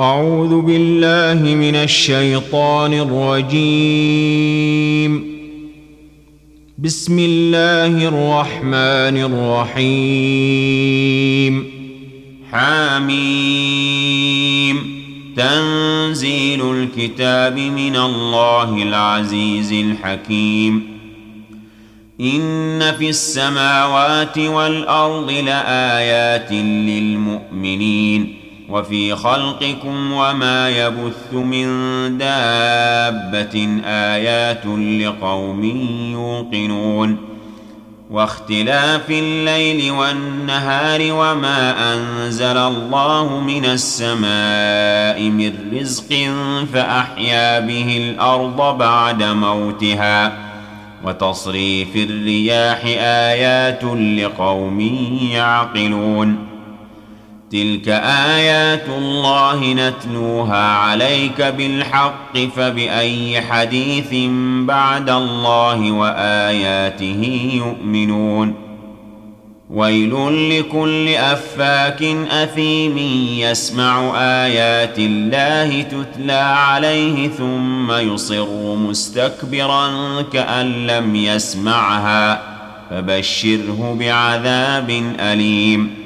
أعوذ بالله من الشيطان الرجيم. بسم الله الرحمن الرحيم. حميم. تنزيل الكتاب من الله العزيز الحكيم. إن في السماوات والأرض لآيات للمؤمنين. وفي خلقكم وما يبث من دابة آيات لقوم يوقنون واختلاف الليل والنهار وما أنزل الله من السماء من رزق فأحيا به الأرض بعد موتها وتصريف الرياح آيات لقوم يعقلون تلك آيات الله نتلوها عليك بالحق فبأي حديث بعد الله وآياته يؤمنون ويل لكل أفاك أثيم يسمع آيات الله تتلى عليه ثم يصر مستكبرا كأن لم يسمعها فبشره بعذاب أليم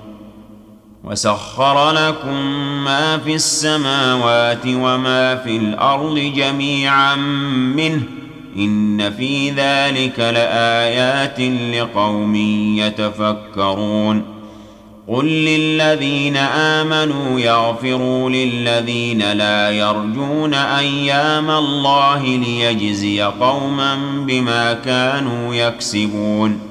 وسخر لكم ما في السماوات وما في الأرض جميعا منه. إن في ذلك لآيات لقوم يتفكرون. قل للذين آمنوا يغفروا للذين لا يرجون أيام الله ليجزي قوما بما كانوا يكسبون.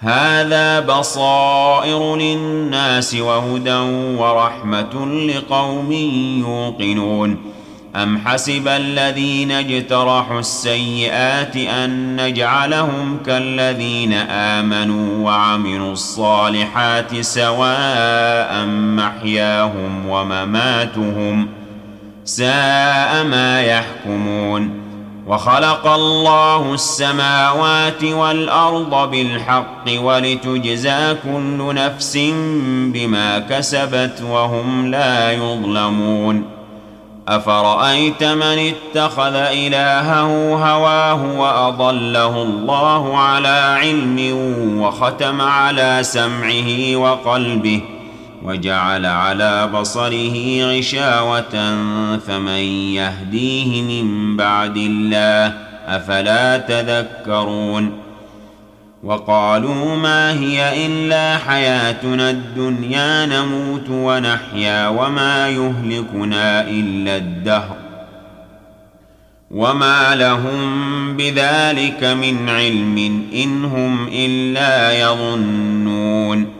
هذا بصائر للناس وهدى ورحمة لقوم يوقنون. أم حسب الذين اجترحوا السيئات أن نجعلهم كالذين آمنوا وعملوا الصالحات سواء محياهم ومماتهم ساء ما يحكمون. وخلق الله السماوات والأرض بالحق ولتجزى كل نفس بما كسبت وهم لا يظلمون. أفرأيت من اتخذ إلهه هواه وأضله الله على علم وختم على سمعه وقلبه وجعل على بصره غشاوة فمن يهديه من بعد الله أفلا تذكرون؟ وقالوا ما هي إلا حياتنا الدنيا نموت ونحيا وما يهلكنا إلا الدهر. وما لهم بذلك من علم إن هم إلا يظنون.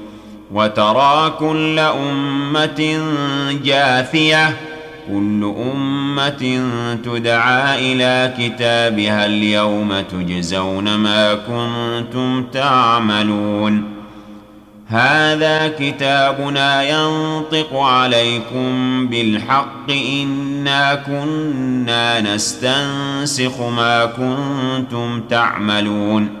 وترى كل أمة جاثية كل أمة تدعى إلى كتابها اليوم تجزون ما كنتم تعملون. هذا كتابنا ينطق عليكم بالحق إنا كنا نستنسخ ما كنتم تعملون.